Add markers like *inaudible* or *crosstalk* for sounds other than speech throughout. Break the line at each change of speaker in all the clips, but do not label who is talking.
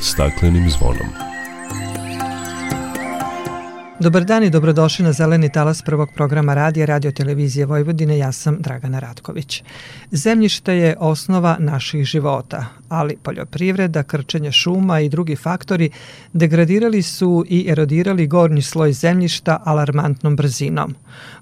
staklenim zvonom.
Dobar dan i dobrodošli na Zeleni talas prvog programa radija Radio Televizije Vojvodine. Ja sam Dragana Ratković. Zemljište je osnova naših života, ali poljoprivreda, krčenje šuma i drugi faktori degradirali su i erodirali gornji sloj zemljišta alarmantnom brzinom.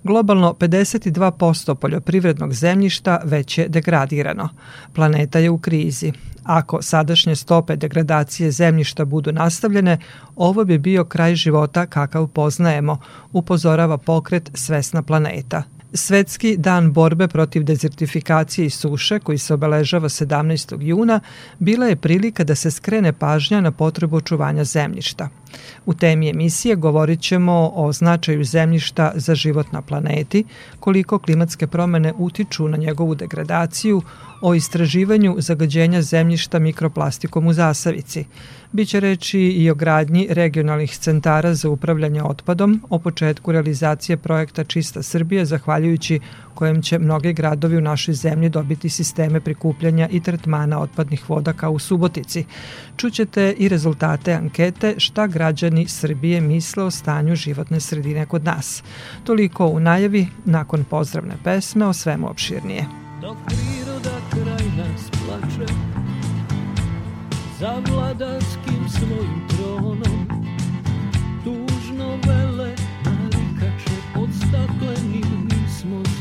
Globalno 52% poljoprivrednog zemljišta već je degradirano. Planeta je u krizi. Ako sadašnje stope degradacije zemljišta budu nastavljene, ovo bi bio kraj života kakav poznajemo, upozorava pokret Svesna planeta – Svetski dan borbe protiv dezertifikacije i suše, koji se obeležava 17. juna, bila je prilika da se skrene pažnja na potrebu očuvanja zemljišta. U temi emisije govorit ćemo o značaju zemljišta za život na planeti, koliko klimatske promene utiču na njegovu degradaciju, o istraživanju zagađenja zemljišta mikroplastikom u zasavici. Biće reći i o gradnji regionalnih centara za upravljanje otpadom, o početku realizacije projekta Čista Srbija, zahvaljujući kojem će mnogi gradovi u našoj zemlji dobiti sisteme prikupljanja i tretmana otpadnih voda kao u Subotici. Čućete i rezultate ankete šta građani Srbije misle o stanju životne sredine kod nas. Toliko u najavi, nakon pozdravne pesme o svemu opširnije. Dok priroda kraj nas plače Za vladarskim svojim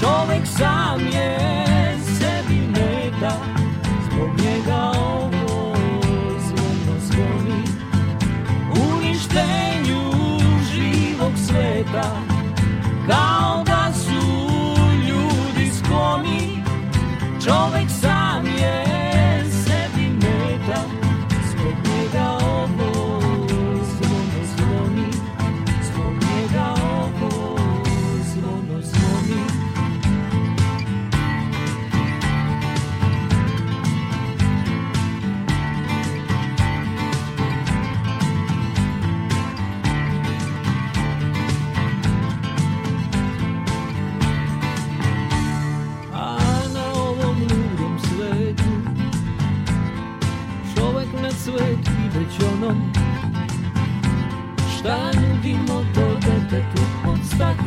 Čovek sam je sebi meta Zbog njega ovo zvono zvoni Uništenju živog sveta Kao da su ljudi skloni. Čovek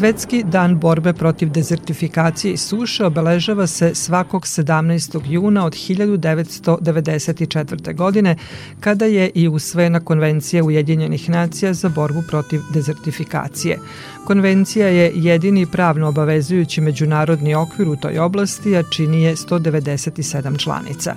Svetski dan borbe protiv dezertifikacije i suše obeležava se svakog 17. juna od 1994. godine, kada je i usvojena Konvencija Ujedinjenih nacija za borbu protiv dezertifikacije. Konvencija je jedini pravno obavezujući međunarodni okvir u toj oblasti, a čini je 197 članica.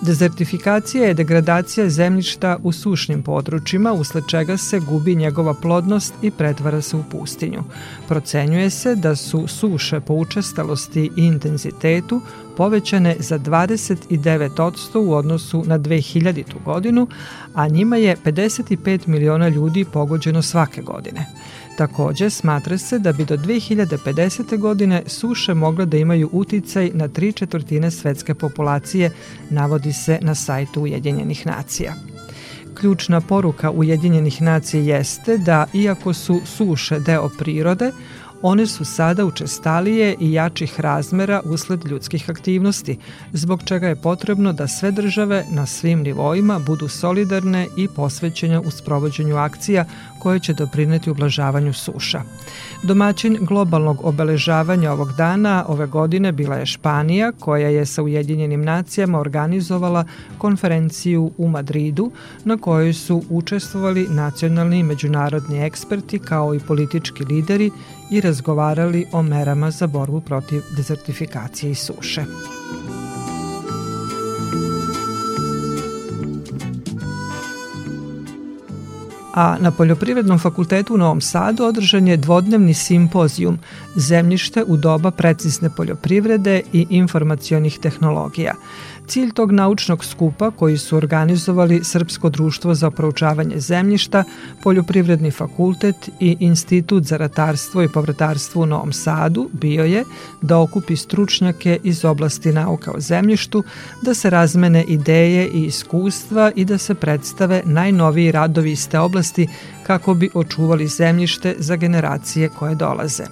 Dezertifikacija je degradacija zemljišta u sušnim područjima, usled čega se gubi njegova plodnost i pretvara se u pustinju. Procenjuje se da su suše po učestalosti i intenzitetu povećane za 29% u odnosu na 2000. godinu, a njima je 55 miliona ljudi pogođeno svake godine. Takođe, smatra se da bi do 2050. godine suše mogle da imaju uticaj na tri četvrtine svetske populacije, navodi se na sajtu Ujedinjenih nacija. Ključna poruka Ujedinjenih nacija jeste da, iako su suše deo prirode, One su sada učestalije i jačih razmera usled ljudskih aktivnosti, zbog čega je potrebno da sve države na svim nivoima budu solidarne i posvećene u sprovođenju akcija koje će doprineti ublažavanju suša. Domaćin globalnog obeležavanja ovog dana ove godine bila je Španija, koja je sa Ujedinjenim nacijama organizovala konferenciju u Madridu, na kojoj su učestvovali nacionalni i međunarodni eksperti kao i politički lideri i razgovarali o merama za borbu protiv dezertifikacije i suše. A na Poljoprivrednom fakultetu u Novom Sadu održan je dvodnevni simpozijum Zemljište u doba precizne poljoprivrede i informacionih tehnologija. Cilj tog naučnog skupa koji su organizovali Srpsko društvo za proučavanje zemljišta, Poljoprivredni fakultet i Institut za ratarstvo i povratarstvo u Novom Sadu bio je da okupi stručnjake iz oblasti nauka o zemljištu, da se razmene ideje i iskustva i da se predstave najnoviji radovi iz te oblasti kako bi očuvali zemljište za generacije koje dolaze.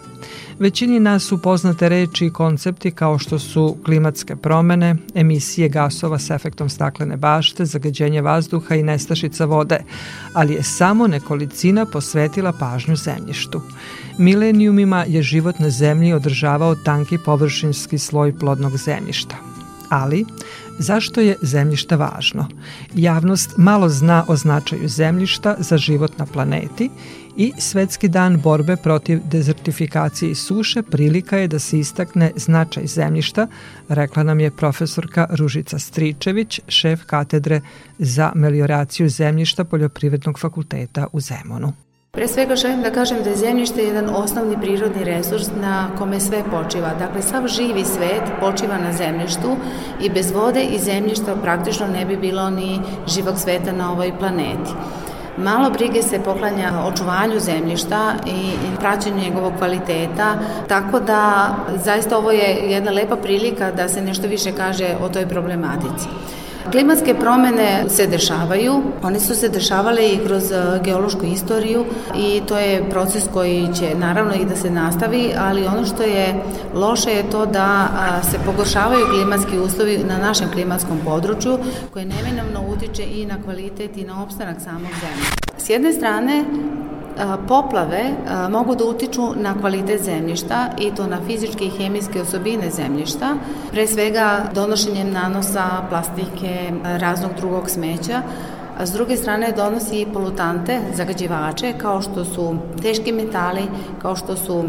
Većini nas su poznate reči i koncepti kao što su klimatske promene, emisije gasova s efektom staklene bašte, zagađenje vazduha i nestašica vode, ali je samo nekolicina posvetila pažnju zemljištu. Milenijumima je život na zemlji održavao tanki površinski sloj plodnog zemljišta. Ali, Zašto je zemljište važno? Javnost malo zna o značaju zemljišta za život na planeti i Svetski dan borbe protiv dezertifikacije i suše prilika je da se istakne značaj zemljišta, rekla nam je profesorka Ružica Stričević, šef katedre za melioraciju zemljišta Poljoprivrednog fakulteta u Zemunu.
Pre svega želim da kažem da je zemljište jedan osnovni prirodni resurs na kome sve počiva. Dakle, sav živi svet počiva na zemljištu i bez vode i zemljišta praktično ne bi bilo ni živog sveta na ovoj planeti. Malo brige se poklanja očuvanju zemljišta i praćenju njegovog kvaliteta, tako da zaista ovo je jedna lepa prilika da se nešto više kaže o toj problematici. Klimatske promene se dešavaju, one su se dešavale i kroz e, geološku istoriju i to je proces koji će naravno i da se nastavi, ali ono što je loše je to da se pogoršavaju klimatski uslovi na našem klimatskom području koje neminovno utiče i na kvalitet i na opstanak samog zemlje. S jedne strane, Poplave mogu da utiču na kvalitet zemljišta i to na fizičke i hemijske osobine zemljišta, pre svega donošenjem nanosa, plastike, raznog drugog smeća, a s druge strane donosi i polutante, zagađivače, kao što su teški metali, kao što su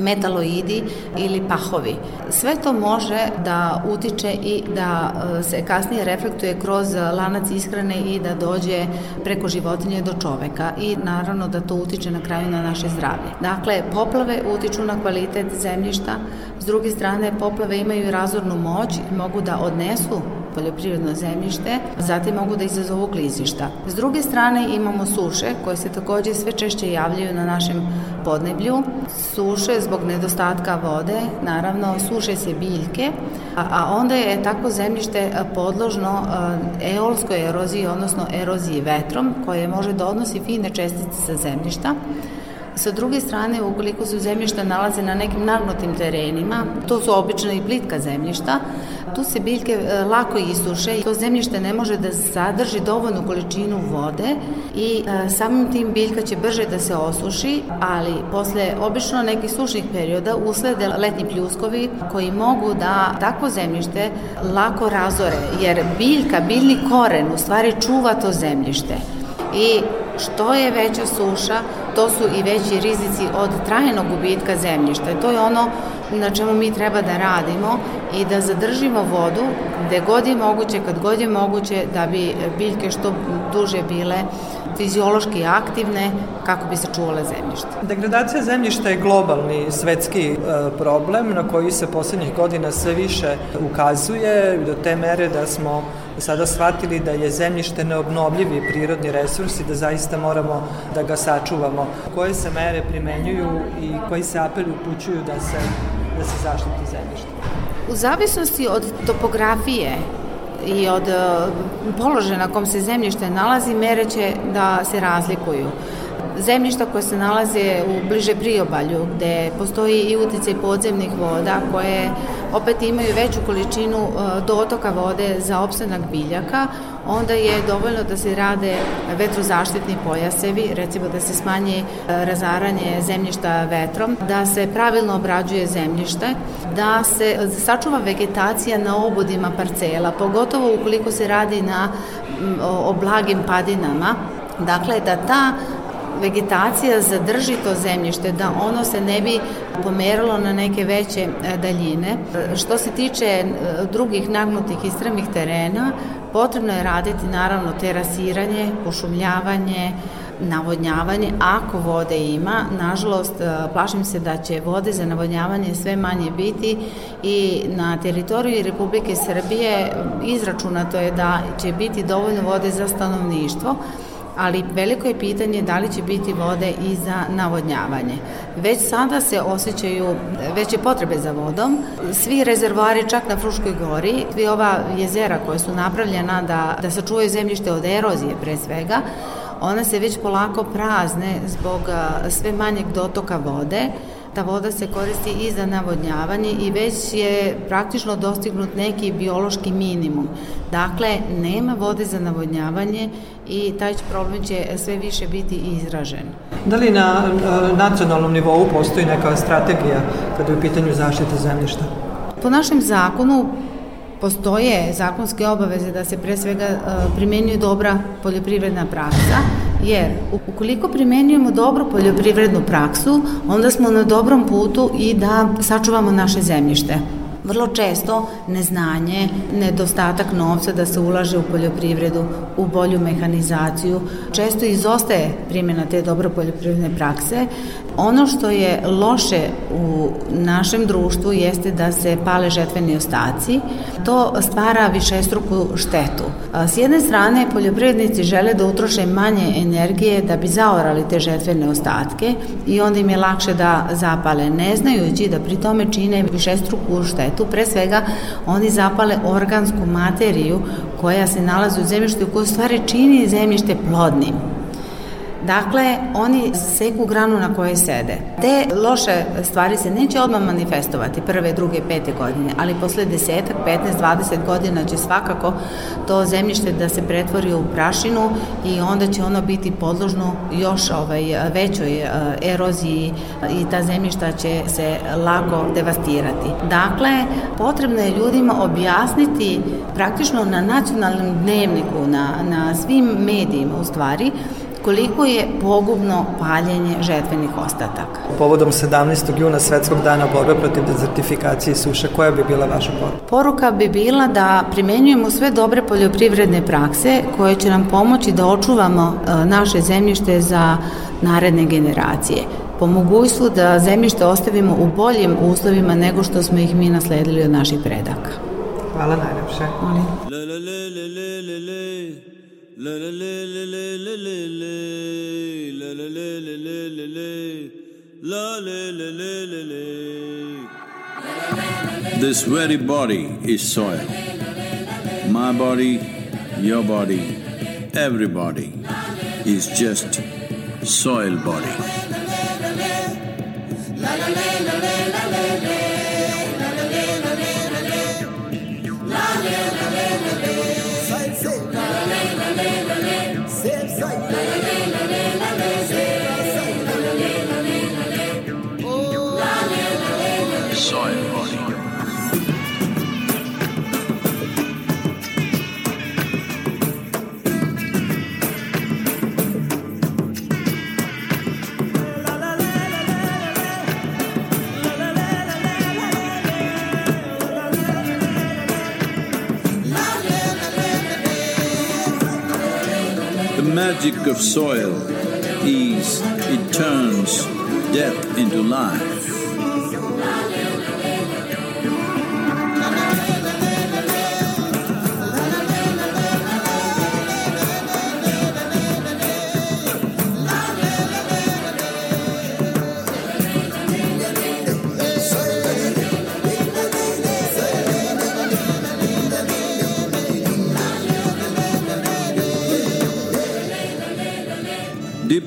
metaloidi ili pahovi. Sve to može da utiče i da e, se kasnije reflektuje kroz lanac ishrane i da dođe preko životinje do čoveka i naravno da to utiče na kraju na naše zdravlje. Dakle, poplave utiču na kvalitet zemljišta, s druge strane poplave imaju razornu moć mogu da odnesu poljoprivredno zemljište, zatim mogu da izazovu klizišta. S druge strane imamo suše koje se takođe sve češće javljaju na našem podneblju. Suše zbog nedostatka vode, naravno suše se biljke, a, a onda je tako zemljište podložno eolskoj eroziji, odnosno eroziji vetrom, koje može da odnosi fine čestice sa zemljišta. Sa druge strane, ukoliko se zemljišta nalaze na nekim nagnutim terenima, to su obično i plitka zemljišta, tu se biljke e, lako isuše i to zemljište ne može da sadrži dovoljnu količinu vode i e, samim tim biljka će brže da se osuši, ali posle obično nekih sušnih perioda uslede letnji pljuskovi koji mogu da takvo zemljište lako razore, jer biljka, biljni koren u stvari čuva to zemljište. I što je veća suša, to su i veći rizici od trajnog gubitka zemljišta. To je ono na čemu mi treba da radimo i da zadržimo vodu gde god je moguće, kad god je moguće, da bi biljke što duže bile fiziološki aktivne kako bi se čuvale zemljište.
Degradacija zemljišta je globalni svetski e, problem na koji se poslednjih godina sve više ukazuje do te mere da smo sada shvatili da je zemljište neobnovljivi prirodni resurs i da zaista moramo da ga sačuvamo. Koje se mere primenjuju i koji se apeli upućuju da se, da se zaštiti zemljište?
U zavisnosti od topografije i od e, položaja na kom se zemljište nalazi, mere će da se razlikuju zemljišta koje se nalaze u bliže priobalju, gde postoji i uticaj podzemnih voda koje opet imaju veću količinu e, dotoka vode za opstanak biljaka, onda je dovoljno da se rade vetrozaštitni pojasevi, recimo da se smanji e, razaranje zemljišta vetrom, da se pravilno obrađuje zemljište, da se sačuva vegetacija na obodima parcela, pogotovo ukoliko se radi na o blagim padinama, Dakle, da ta vegetacija zadrži to zemljište, da ono se ne bi pomeralo na neke veće e, daljine. Što se tiče e, drugih nagnutih i strmih terena, potrebno je raditi naravno terasiranje, pošumljavanje, navodnjavanje, ako vode ima, nažalost, e, plašim se da će vode za navodnjavanje sve manje biti i na teritoriji Republike Srbije izračunato je da će biti dovoljno vode za stanovništvo, ali veliko je pitanje da li će biti vode i za navodnjavanje. Već sada se osjećaju veće potrebe za vodom. Svi rezervoari čak na Fruškoj gori, svi ova jezera koja su napravljena da, da sačuvaju zemljište od erozije pre svega, one se već polako prazne zbog sve manjeg dotoka vode, ta voda se koristi i za navodnjavanje i već je praktično dostignut neki biološki minimum. Dakle, nema vode za navodnjavanje i taj problem će sve više biti izražen.
Da li na nacionalnom nivou postoji neka strategija kada je u pitanju zaštite zemljišta?
Po našem zakonu postoje zakonske obaveze da se pre svega primenjuje dobra poljoprivredna praksa, jer ukoliko primenjujemo dobru poljoprivrednu praksu, onda smo na dobrom putu i da sačuvamo naše zemljište. Vrlo često neznanje, nedostatak novca da se ulaže u poljoprivredu, u bolju mehanizaciju, često izostaje primjena te dobro poljoprivredne prakse. Ono što je loše u našem društvu jeste da se pale žetveni ostaci. To stvara višestruku štetu. S jedne strane, poljoprivrednici žele da utroše manje energije da bi zaorali te žetvene ostatke i onda im je lakše da zapale, ne znajući da pri tome čine višestruku štetu tu pre svega oni zapale organsku materiju koja se nalazi u zemljištu i koja stvari čini zemljište plodnim. Dakle, oni seku granu na kojoj sede. Te loše stvari se neće odmah manifestovati prve, druge, pete godine, ali posle desetak, 15, 20 godina će svakako to zemljište da se pretvori u prašinu i onda će ono biti podložno još ovaj, većoj eh, eroziji i ta zemljišta će se lako devastirati. Dakle, potrebno je ljudima objasniti praktično na nacionalnom dnevniku, na, na svim medijima u stvari, koliko je pogubno paljenje žetvenih ostataka.
Povodom 17. juna Svetskog dana borbe protiv dezertifikacije i suše, koja bi bila vaša poruka?
Poruka bi bila da primenjujemo sve dobre poljoprivredne prakse koje će nam pomoći da očuvamo e, naše zemljište za naredne generacije po mogućstvu da zemljište ostavimo u boljim uslovima nego što smo ih mi nasledili od naših predaka.
Hvala najlepše.
Molim.
la la la la la la la la la la la la la la la la la
This
very body is soil. My body, your body, everybody is just soil body. Soil body. Magic of soil is it turns death into life.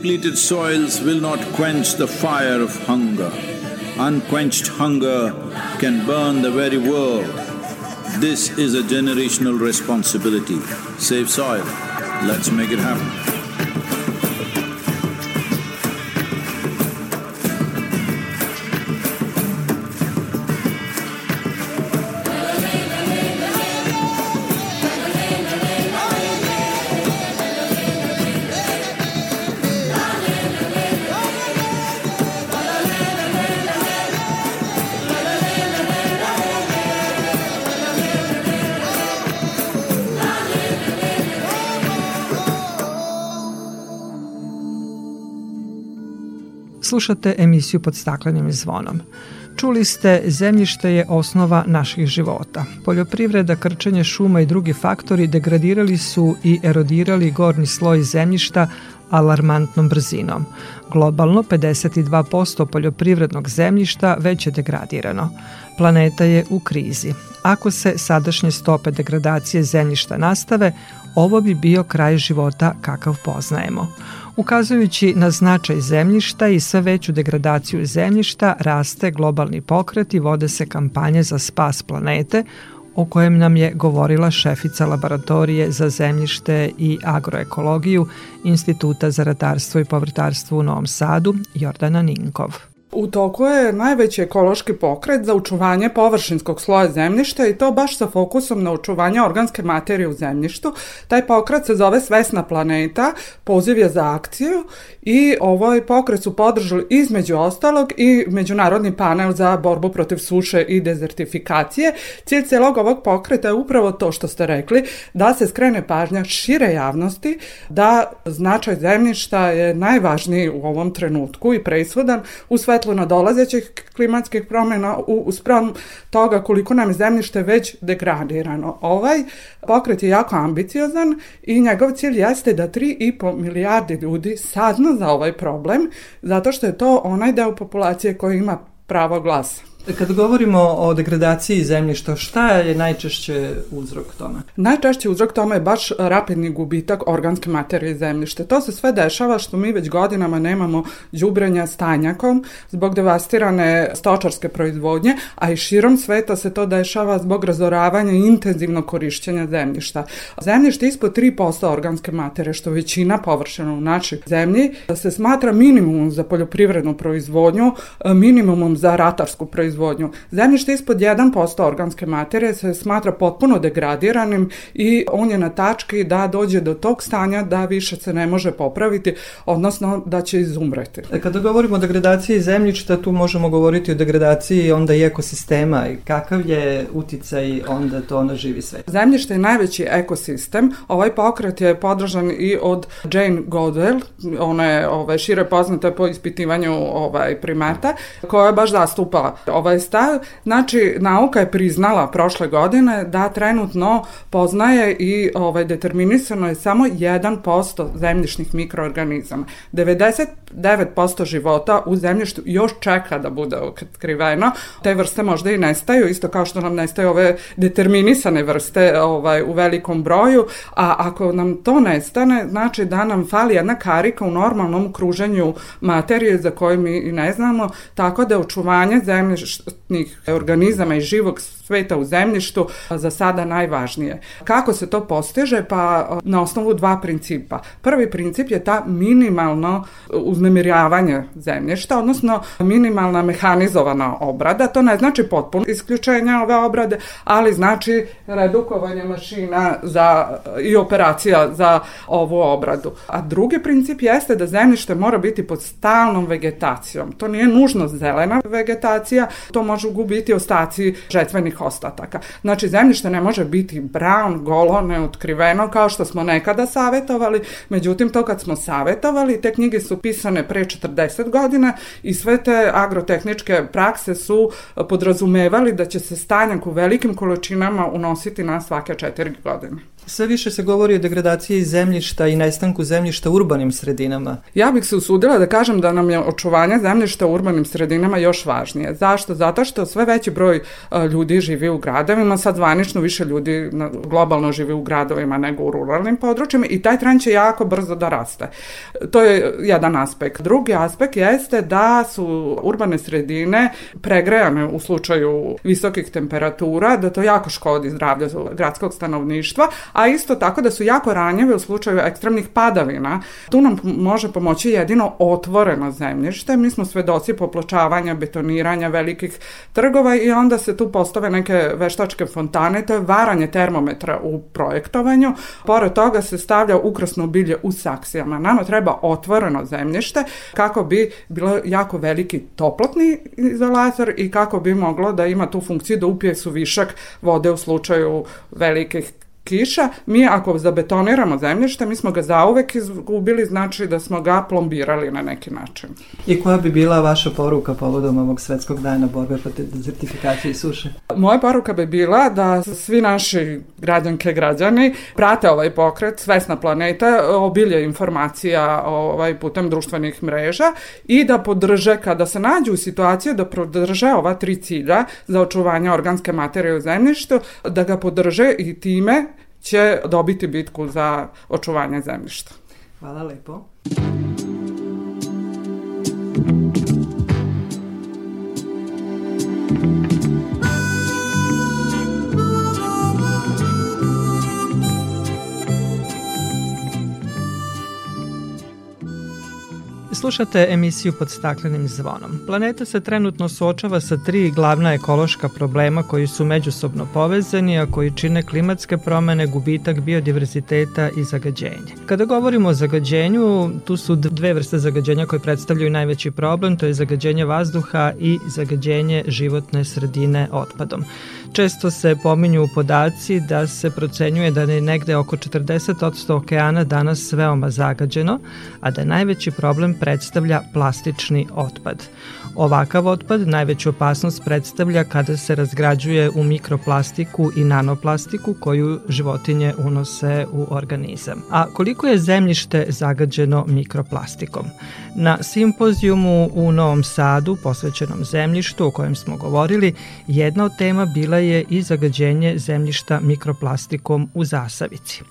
Depleted soils will not quench the fire of hunger. Unquenched hunger can burn the very world. This is a generational responsibility. Save soil. Let's make it happen.
Slušate emisiju pod staklenim zvonom. Čuli ste, zemljište je osnova naših života. Poljoprivreda, krčenje šuma i drugi faktori degradirali su i erodirali gornji sloj zemljišta alarmantnom brzinom. Globalno 52% poljoprivrednog zemljišta već je degradirano. Planeta je u krizi. Ako se sadašnje stope degradacije zemljišta nastave, ovo bi bio kraj života kakav poznajemo. Ukazujući na značaj zemljišta i sve veću degradaciju zemljišta, raste globalni pokret i vode se kampanje za spas planete, o kojem nam je govorila šefica laboratorije za zemljište i agroekologiju Instituta za ratarstvo i povrtarstvo u Novom Sadu, Jordana Ninkov.
U toku je najveći ekološki pokret za učuvanje površinskog sloja zemljišta i to baš sa fokusom na učuvanje organske materije u zemljištu. Taj pokret se zove Svesna planeta, poziv je za akciju i ovaj pokret su podržali između ostalog i Međunarodni panel za borbu protiv suše i dezertifikacije. Cilj celog ovog pokreta je upravo to što ste rekli, da se skrene pažnja šire javnosti, da značaj zemljišta je najvažniji u ovom trenutku i preisudan u svetlu nadolazećih klimatskih promjena u, u spram toga koliko nam je zemljište već degradirano. Ovaj pokret je jako ambiciozan i njegov cilj jeste da 3,5 milijardi ljudi sazna za ovaj problem, zato što je to onaj deo populacije koji ima pravo glasa.
Kad govorimo o degradaciji zemljišta, šta je najčešće uzrok tome?
Najčešći uzrok tome je baš rapidni gubitak organske materije zemljište. To se sve dešava što mi već godinama nemamo đubrenja stanjakom zbog devastirane stočarske proizvodnje, a i širom sveta se to dešava zbog razoravanja i intenzivnog korišćenja zemljišta. Zemljište ispod 3% organske materije, što većina površina u našoj zemlji, se smatra minimumom za poljoprivrednu proizvodnju, minimumom za ratarsku proizvodnju proizvodnju. Zemljište ispod 1% organske materije se smatra potpuno degradiranim i on je na tački da dođe do tog stanja da više se ne može popraviti, odnosno da će izumreti.
E, kada govorimo o degradaciji zemljišta, tu možemo govoriti o degradaciji onda i ekosistema i kakav je uticaj onda to na živi svet.
Zemljište je najveći ekosistem. Ovaj pokret je podržan i od Jane Godwell, ona je ovaj, šire poznata po ispitivanju ovaj, primata, koja baš zastupa ovaj stav. Znači, nauka je priznala prošle godine da trenutno poznaje i ovaj, determinisano je samo 1% zemljišnih mikroorganizama. 99% života u zemljištu još čeka da bude otkriveno. Te vrste možda i nestaju, isto kao što nam nestaju ove determinisane vrste ovaj, u velikom broju, a ako nam to nestane, znači da nam fali jedna karika u normalnom kruženju materije za koju mi ne znamo, tako da očuvanje zemljišta životnih organizama i živog sveta u zemljištu za sada najvažnije. Kako se to postiže? Pa na osnovu dva principa. Prvi princip je ta minimalno uznemiravanje zemljišta, odnosno minimalna mehanizovana obrada. To ne znači potpuno isključenje ove obrade, ali znači redukovanje mašina za, i operacija za ovu obradu. A drugi princip jeste da zemljište mora biti pod stalnom vegetacijom. To nije nužno zelena vegetacija, to može gubiti ostaci žetvenih ostataka. Znači, zemljište ne može biti brown, golo, neotkriveno, kao što smo nekada savetovali, međutim, to kad smo savetovali, te knjige su pisane pre 40 godina i sve te agrotehničke prakse su podrazumevali da će se stanjak u velikim količinama unositi na svake četiri godine.
Sve više se govori o degradaciji zemljišta i nestanku zemljišta u urbanim sredinama.
Ja bih se usudila da kažem da nam je očuvanje zemljišta u urbanim sredinama još važnije. Zašto? Zato što sve veći broj ljudi živi u gradovima, sad zvanično više ljudi globalno živi u gradovima nego u ruralnim područjima i taj trend će jako brzo da raste. To je jedan aspekt. Drugi aspekt jeste da su urbane sredine pregrejane u slučaju visokih temperatura, da to jako škodi zdravlju gradskog stanovništva, a isto tako da su jako ranjive u slučaju ekstremnih padavina. Tu nam može pomoći jedino otvoreno zemljište. Mi smo svedoci popločavanja, betoniranja velikih trgova i onda se tu postave neke veštačke fontane, to je varanje termometra u projektovanju. Pored toga se stavlja ukrasno bilje u saksijama. Nama treba otvoreno zemljište kako bi bilo jako veliki toplotni izolator i kako bi moglo da ima tu funkciju da upije su višak vode u slučaju velikih kiša, mi ako zabetoniramo zemljište, mi smo ga zauvek izgubili, znači da smo ga plombirali na neki način.
I koja bi bila vaša poruka povodom ovog svetskog dana borbe protiv dezertifikacije i suše?
Moja poruka bi bila da svi naši građanke i građani prate ovaj pokret Svesna planeta, obilje informacija ovaj, putem društvenih mreža i da podrže, kada se nađu u situaciji da podrže ova tri cilja za očuvanje organske materije u zemljištu, da ga podrže i time će dobiti bitku za očuvanje zemljišta.
Hvala lepo. Slušate emisiju pod staklenim zvonom. Planeta se trenutno suočava sa tri glavna ekološka problema koji su međusobno povezani, a koji čine klimatske promene, gubitak biodiverziteta i zagađenje. Kada govorimo o zagađenju, tu su dve vrste zagađenja koje predstavljaju najveći problem, to je zagađenje vazduha i zagađenje životne sredine otpadom. Često se pominju podaci da se procenjuje da je negde oko 40% okeana danas veoma zagađeno, a da najveći problem predstavlja plastični otpad. Ovakav otpad najveću opasnost predstavlja kada se razgrađuje u mikroplastiku i nanoplastiku koju životinje unose u organizam. A koliko je zemljište zagađeno mikroplastikom? Na simpozijumu u Novom Sadu posvećenom zemljištu o kojem smo govorili, jedna od tema bila je i zagađenje zemljišta mikroplastikom u Zasavici.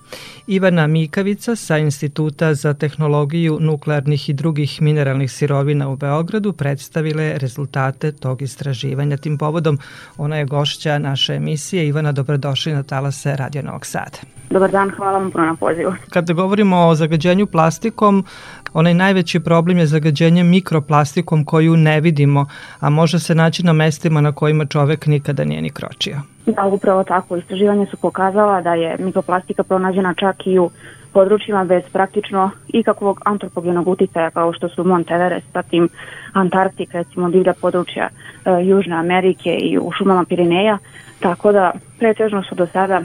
Ivana Mikavica sa Instituta za tehnologiju nuklearnih i drugih mineralnih sirovina u Beogradu predstavile rezultate tog istraživanja. Tim povodom ona je gošća naše emisije. Ivana, dobrodošli na talase Radio Novog Sada.
Dobar dan, hvala vam puno na pozivu.
Kada govorimo o zagađenju plastikom, onaj najveći problem je zagađenje mikroplastikom koju ne vidimo, a može se naći na mestima na kojima čovek nikada nije ni kročio.
Da, upravo tako. Istraživanje su pokazala da je mikroplastika pronađena čak i u područjima bez praktično ikakvog antropogenog uticaja kao što su Mont Everest, zatim Antarktika, recimo divlja područja e, Južne Amerike i u šumama Pirineja, tako da pretežno su do sada e,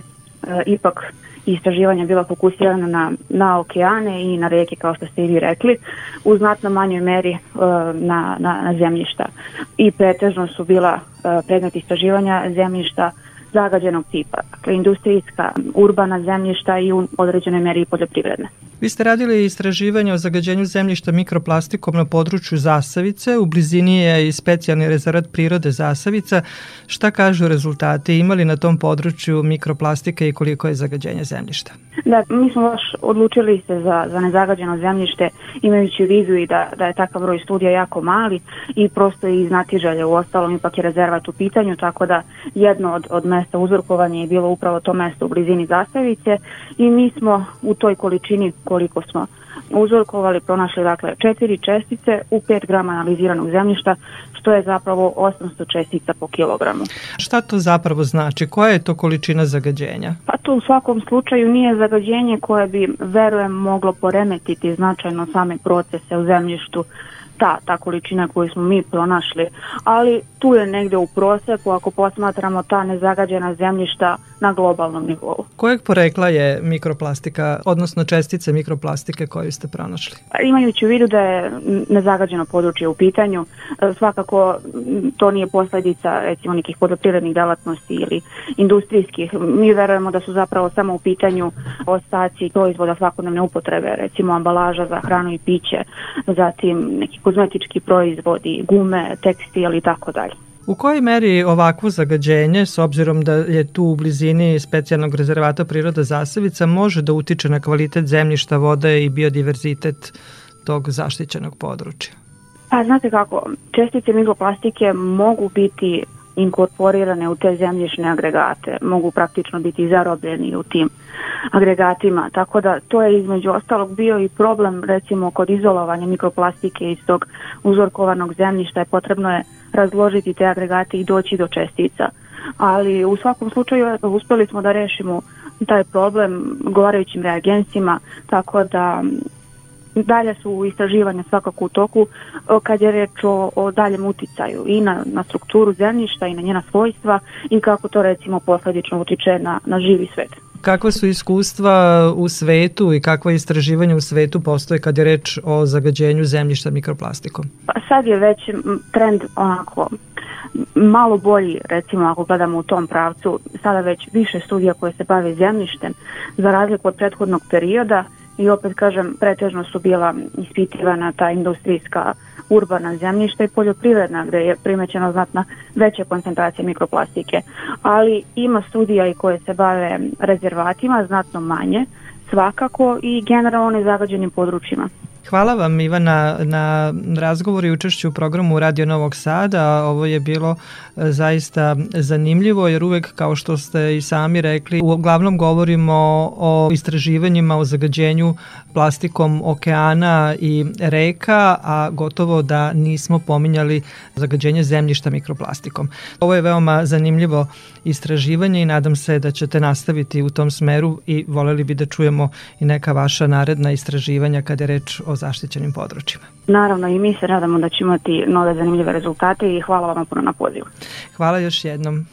ipak istraživanja bila fokusirana na, na okeane i na reke, kao što ste i vi rekli, u znatno manjoj meri e, na, na, na zemljišta. I pretežno su bila e, predmet istraživanja zemljišta zagađenog tipa, dakle industrijska, urbana zemljišta i u određenoj meri poljoprivredne.
Vi ste radili istraživanje o zagađenju zemljišta mikroplastikom na području Zasavice, u blizini je i specijalni rezervat prirode Zasavica. Šta kažu rezultati? Imali na tom području mikroplastike i koliko je zagađenje zemljišta?
Da, mi smo baš odlučili se za, za nezagađeno zemljište imajući u vidu i da, da je takav broj studija jako mali i prosto i znatiželje u ostalom ipak je rezervat u pitanju, tako da jedno od, od mesta uzorkovanja je bilo upravo to mesto u blizini Zasavice i mi smo u toj količini koliko smo uzorkovali, pronašli dakle četiri čestice u 5 grama analiziranog zemljišta, što je zapravo 800 čestica po kilogramu.
Šta to zapravo znači? Koja je to količina zagađenja?
Pa to u svakom slučaju nije zagađenje koje bi, verujem, moglo poremetiti značajno same procese u zemljištu ta, ta količina koju smo mi pronašli, ali tu je negde u proseku ako posmatramo ta nezagađena zemljišta na globalnom nivou.
Kojeg porekla je mikroplastika, odnosno čestice mikroplastike koju ste pronašli?
Imajući u vidu da je nezagađeno područje u pitanju, e, svakako to nije posledica recimo nekih poljoprivrednih delatnosti ili industrijskih. Mi verujemo da su zapravo samo u pitanju ostaci proizvoda svakodnevne upotrebe, recimo ambalaža za hranu i piće, zatim neki kozmetički proizvodi, gume, tekstil i tako dalje.
U kojoj meri ovakvo zagađenje, s obzirom da je tu u blizini specijalnog rezervata priroda Zasavica, može da utiče na kvalitet zemljišta, vode i biodiverzitet tog zaštićenog područja?
Pa znate kako, čestice mikroplastike mogu biti inkorporirane u te zemljišne agregate, mogu praktično biti zarobljeni u tim agregatima, tako da to je između ostalog bio i problem recimo kod izolovanja mikroplastike iz tog uzorkovanog zemljišta je potrebno je razložiti te agregate i doći do čestica. Ali u svakom slučaju uspeli smo da rešimo taj problem govarajućim reagensima, tako da dalje su istraživanja svakako u toku kad je reč o, o daljem uticaju i na, na strukturu zemljišta i na njena svojstva i kako to recimo posledično utiče na, na živi svet.
Kakva su iskustva u svetu i kakva istraživanja u svetu postoje kad je reč o zagađenju zemljišta mikroplastikom?
Pa sad je već trend onako malo bolji, recimo ako gledamo u tom pravcu, sada već više studija koje se bave zemljištem, za razliku od prethodnog perioda i opet kažem, pretežno su bila ispitivana ta industrijska urbana zemljišta i poljoprivredna gde je primećena znatna veća koncentracija mikroplastike. Ali ima studija i koje se bave rezervatima, znatno manje, svakako i generalno nezagađenim područjima.
Hvala vam Ivana na razgovoru i učešću u programu Radio Novog Sada. Ovo je bilo e, zaista zanimljivo jer uvek kao što ste i sami rekli uglavnom govorimo o istraživanjima o zagađenju plastikom okeana i reka, a gotovo da nismo pominjali zagađenje zemljišta mikroplastikom. Ovo je veoma zanimljivo istraživanje i nadam se da ćete nastaviti u tom smeru i voleli bi da čujemo i neka vaša naredna istraživanja kada je reč o zaštićenim područjima.
Naravno i mi se nadamo da ćemo imati nove zanimljive rezultate i hvala vam puno na pozivu.
Hvala još jednom.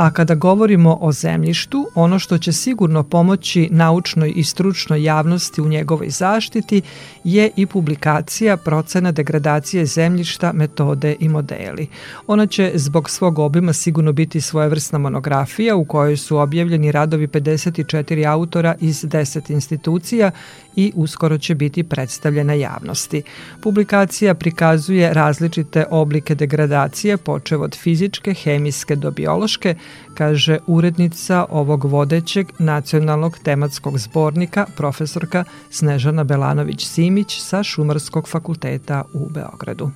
A kada govorimo o zemljištu, ono što će sigurno pomoći naučnoj i stručnoj javnosti u njegovoj zaštiti je i publikacija procena degradacije zemljišta, metode i modeli. Ona će zbog svog obima sigurno biti svojevrsna monografija u kojoj su objavljeni radovi 54 autora iz 10 institucija i uskoro će biti predstavljena javnosti. Publikacija prikazuje različite oblike degradacije, počev od fizičke, hemijske do biološke, kaže urednica ovog vodećeg nacionalnog tematskog zbornika profesorka Snežana Belanović-Simić sa Šumarskog fakulteta u Beogradu.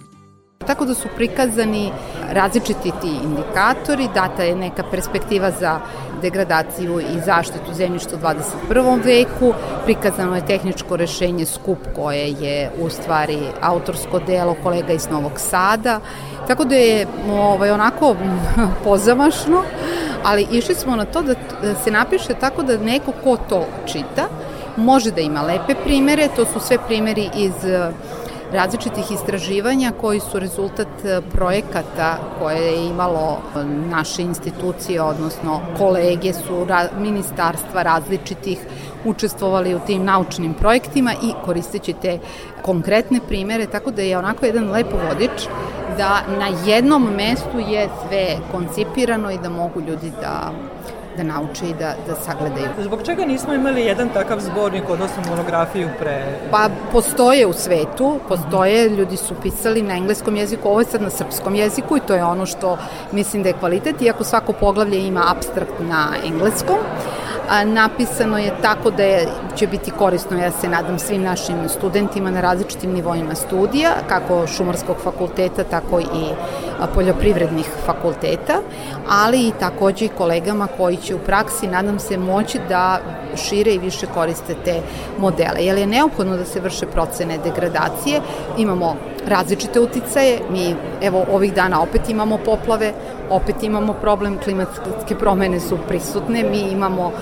Tako da su prikazani različiti ti indikatori, data je neka perspektiva za degradaciju i zaštitu zemljišta u 21. veku, prikazano je tehničko rešenje skup koje je u stvari autorsko delo kolega iz Novog Sada, tako da je ovaj, onako *laughs* pozamašno, ali išli smo na to da se napiše tako da neko ko to čita može da ima lepe primere, to su sve primeri iz različitih istraživanja koji su rezultat e, projekata koje je imalo e, naše institucije, odnosno kolege su ra, ministarstva različitih učestvovali u tim naučnim projektima i koristeći te konkretne primere, tako da je onako jedan lepo vodič da na jednom mestu je sve koncipirano i da mogu ljudi da da nauče i da, da sagledaju.
Zbog čega nismo imali jedan takav zbornik, odnosno monografiju pre...
Pa postoje u svetu, postoje, ljudi su pisali na engleskom jeziku, ovo je sad na srpskom jeziku i to je ono što mislim da je kvalitet, iako svako poglavlje ima abstrakt na engleskom. A, napisano je tako da je, će biti korisno, ja se nadam, svim našim studentima na različitim nivoima studija, kako šumarskog fakulteta, tako i poljoprivrednih fakulteta, ali i takođe i kolegama koji će u praksi, nadam se, moći da šire i više koriste te modele. Jer je neophodno da se vrše procene degradacije, imamo različite uticaje, mi evo ovih dana opet imamo poplave, opet imamo problem, klimatske promene su prisutne, mi imamo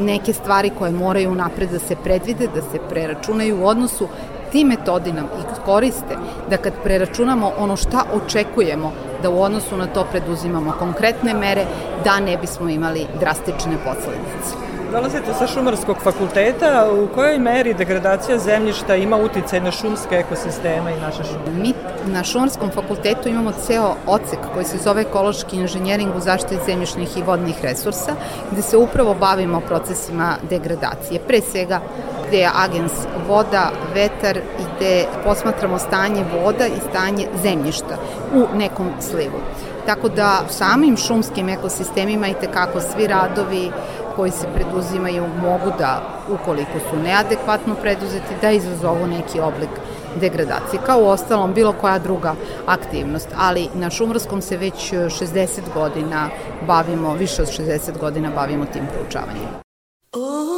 neke stvari koje moraju napred da se predvide, da se preračunaju u odnosu ti metodi nam i koriste da kad preračunamo ono šta očekujemo da u odnosu na to preduzimamo konkretne mere da ne bismo imali drastične posledice.
Dolazite sa šumarskog fakulteta, u kojoj meri degradacija zemljišta ima uticaj na šumske ekosisteme i naše šume?
Mi na šumarskom fakultetu imamo ceo ocek koji se zove ekološki inženjering u zaštiti zemljišnih i vodnih resursa, gde se upravo bavimo procesima degradacije. Pre svega gde je agens voda, vetar i gde posmatramo stanje voda i stanje zemljišta u nekom slivu. Tako da samim šumskim ekosistemima i tekako svi radovi koji se preduzimaju mogu da, ukoliko su neadekvatno preduzeti, da izazovu neki oblik degradacije, kao u ostalom bilo koja druga aktivnost, ali na Šumarskom se već 60 godina bavimo, više od 60 godina bavimo tim proučavanjem. Oh.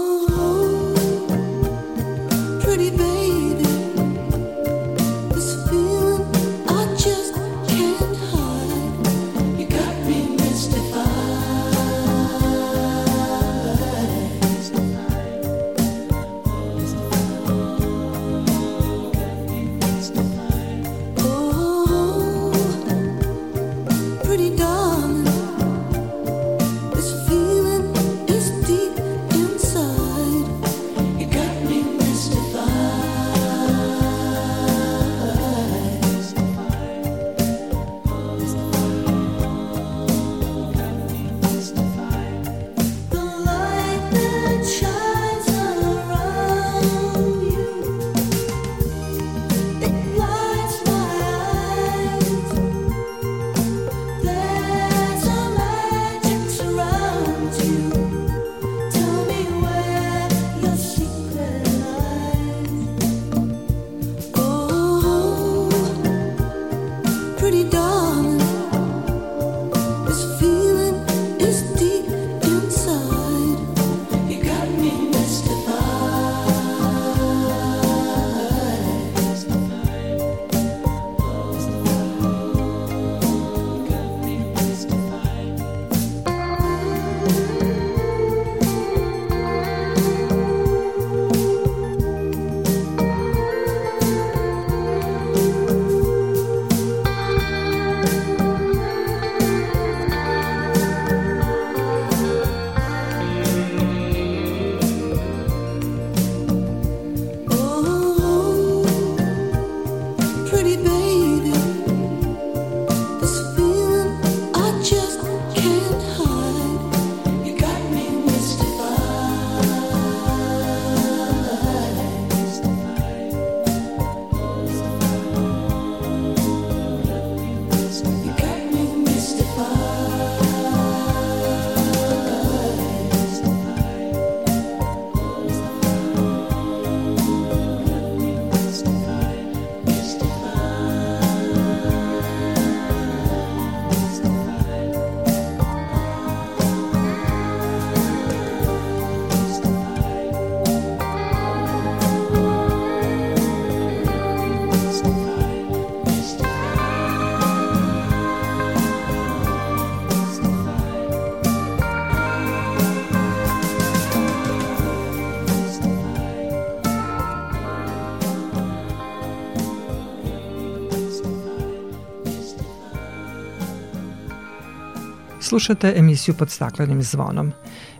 Slušate emisiju pod staklenim zvonom.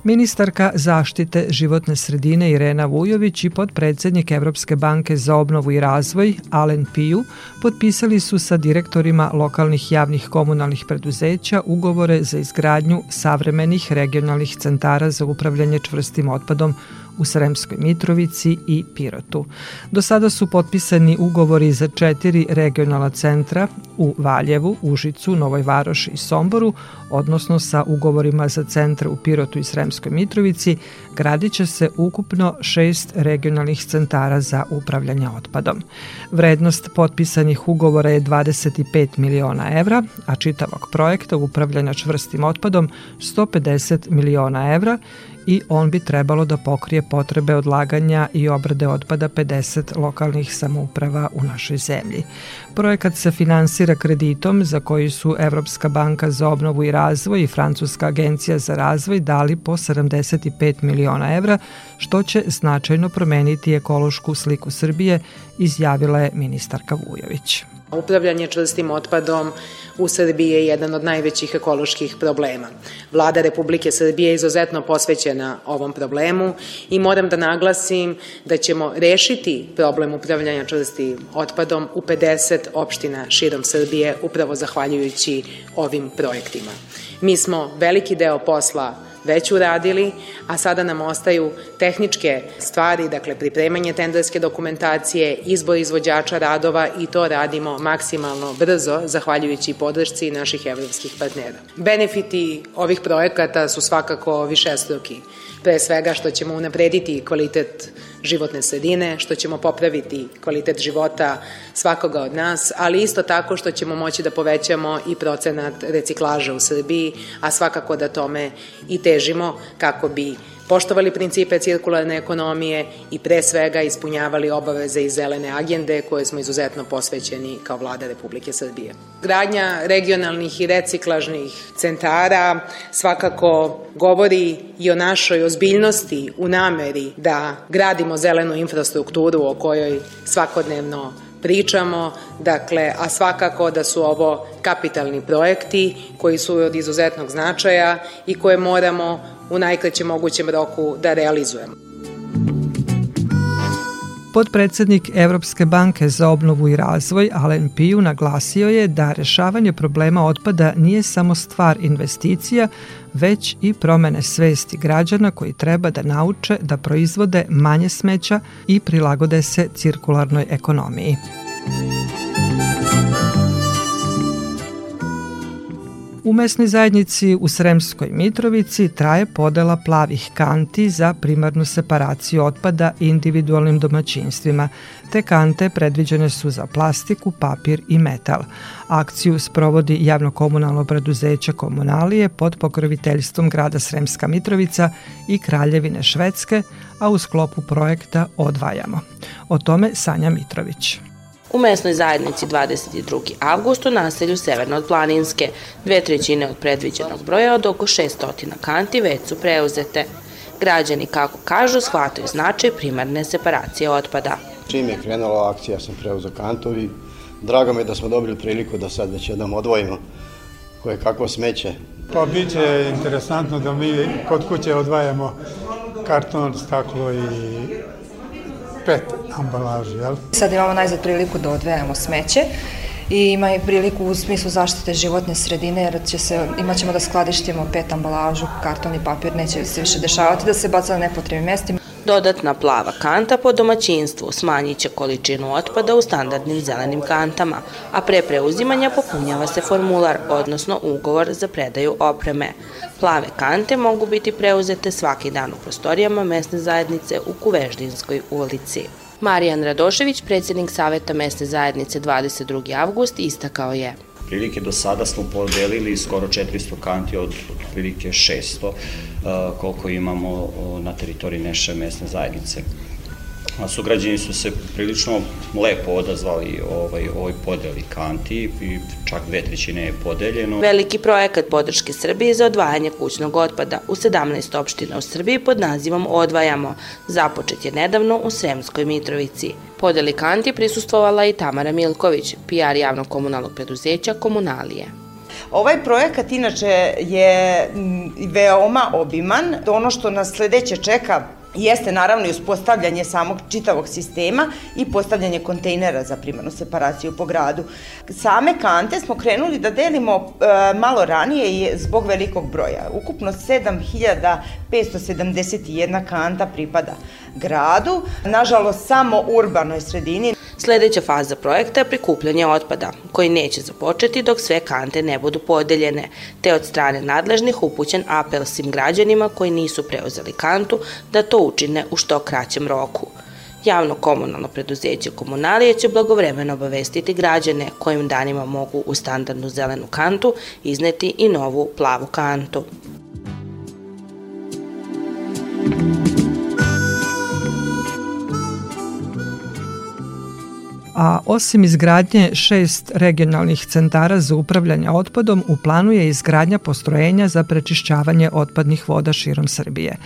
Ministarka zaštite životne sredine Irena Vujović i podpredsednik Evropske banke za obnovu i razvoj Alen Piju potpisali su sa direktorima lokalnih javnih komunalnih preduzeća ugovore za izgradnju savremenih regionalnih centara za upravljanje čvrstim otpadom u Sremskoj Mitrovici i Pirotu. Do sada su potpisani ugovori za četiri regionalna centra u Valjevu, Užicu, Novoj Varoši i Somboru, odnosno sa ugovorima za centra u Pirotu i Sremskoj
Mitrovici gradit će se ukupno šest regionalnih centara za upravljanje otpadom. Vrednost potpisanih ugovora je 25 miliona evra, a čitavog projekta upravljanja čvrstim otpadom 150 miliona evra i on bi trebalo da pokrije potrebe odlaganja i obrade otpada 50 lokalnih samouprava u našoj zemlji. Projekat se finansira kreditom za koji su Evropska banka za obnovu i razvoj i Francuska agencija za razvoj dali po 75 miliona evra, što će značajno promeniti ekološku sliku Srbije, izjavila je ministarka Vujović.
Upravljanje čvrstim otpadom u Srbiji je jedan od najvećih ekoloških problema. Vlada Republike Srbije je izuzetno posvećena ovom problemu i moram da naglasim da ćemo rešiti problem upravljanja čvrstim otpadom u 50 opština širom Srbije upravo zahvaljujući ovim projektima. Mi smo veliki deo posla već uradili, a sada nam ostaju tehničke stvari, dakle pripremanje tenderske dokumentacije, izbor izvođača radova i to radimo maksimalno brzo, zahvaljujući podršci naših evropskih partnera. Benefiti ovih projekata su svakako višestruki pre svega što ćemo unaprediti kvalitet životne sredine, što ćemo popraviti kvalitet života svakoga od nas, ali isto tako što ćemo moći da povećamo i procenat reciklaža u Srbiji, a svakako da tome i težimo kako bi poštovali principe cirkularne ekonomije i pre svega ispunjavali obaveze iz zelene agende koje smo izuzetno posvećeni kao vlada Republike Srbije. Gradnja regionalnih i reciklažnih centara svakako govori i o našoj ozbiljnosti u nameri da gradimo zelenu infrastrukturu o kojoj svakodnevno pričamo, dakle, a svakako da su ovo kapitalni projekti koji su od izuzetnog značaja i koje moramo u najkraćem mogućem roku da realizujemo.
Podpredsednik Evropske banke za obnovu i razvoj Alen Piju naglasio je da rešavanje problema otpada nije samo stvar investicija, već i promene svesti građana koji treba da nauče da proizvode manje smeća i prilagode se cirkularnoj ekonomiji. U mesnoj zajednici u Sremskoj Mitrovici traje podela plavih kanti za primarnu separaciju otpada individualnim domaćinstvima. Te kante predviđene su za plastiku, papir i metal. Akciju sprovodi javno-komunalno preduzeće Komunalije pod pokroviteljstvom grada Sremska Mitrovica i Kraljevine Švedske, a u sklopu projekta Odvajamo. O tome Sanja Mitrović
u mesnoj zajednici 22. avgust u naselju Severno od Planinske. Dve trećine od predviđenog broja od oko 600 kanti već su preuzete. Građani, kako kažu, shvataju značaj primarne separacije otpada.
Čim je krenula akcija, sam preuzeo kantovi. Drago mi je da smo dobili priliku da sad već jednom odvojimo koje kakvo smeće.
Pa bit će interesantno da mi kod kuće odvajamo karton, staklo i pet ambalaži, jel?
Sad imamo najzad priliku da odvejamo smeće i ima i priliku u smislu zaštite životne sredine jer će se, imat ćemo da skladištimo pet ambalažu, karton i papir, neće se više dešavati da se baca na nepotrebnim mestima.
Dodatna plava kanta po domaćinstvu smanjit će količinu otpada u standardnim zelenim kantama, a pre preuzimanja popunjava se formular, odnosno ugovor za predaju opreme. Plave kante mogu biti preuzete svaki dan u prostorijama mesne zajednice u Kuveždinskoj ulici. Marijan Radošević, predsednik Saveta mesne zajednice 22. avgust, istakao je
prilike do sada smo podelili skoro 400 kanti od otprilike 600 uh, koliko imamo na teritoriji naše mesne zajednice. A sugrađani su se prilično lepo odazvali ovaj, ovoj podeli kanti i čak dve trećine je podeljeno.
Veliki projekat podrške Srbije za odvajanje kućnog otpada u 17 opština u Srbiji pod nazivom Odvajamo. Započet je nedavno u Sremskoj Mitrovici. Podeli kanti prisustvovala i Tamara Milković, PR javnog komunalnog preduzeća Komunalije.
Ovaj projekat inače je veoma obiman. Ono što nas sledeće čeka jeste naravno i uspostavljanje samog čitavog sistema i postavljanje kontejnera za primarnu separaciju po gradu. Same kante smo krenuli da delimo e, malo ranije zbog velikog broja. Ukupno 7571 kanta pripada gradu, nažalost samo urbanoj sredini.
Sledeća faza projekta je prikupljanje otpada, koji neće započeti dok sve kante ne budu podeljene, te od strane nadležnih upućen apel svim građanima koji nisu preuzeli kantu da to učine u što kraćem roku. Javno komunalno preduzeće Komunalije će blagovremeno obavestiti građane kojim danima mogu u standardnu zelenu kantu izneti i novu plavu kantu.
A osim izgradnje šest regionalnih centara za upravljanje otpadom, u planu je izgradnja postrojenja za prečišćavanje otpadnih voda širom Srbije.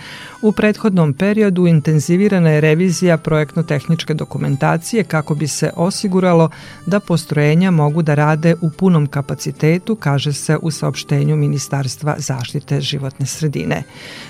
U prethodnom periodu intenzivirana je revizija projektno-tehničke dokumentacije kako bi se osiguralo da postrojenja mogu da rade u punom kapacitetu, kaže se u saopštenju Ministarstva zaštite životne sredine.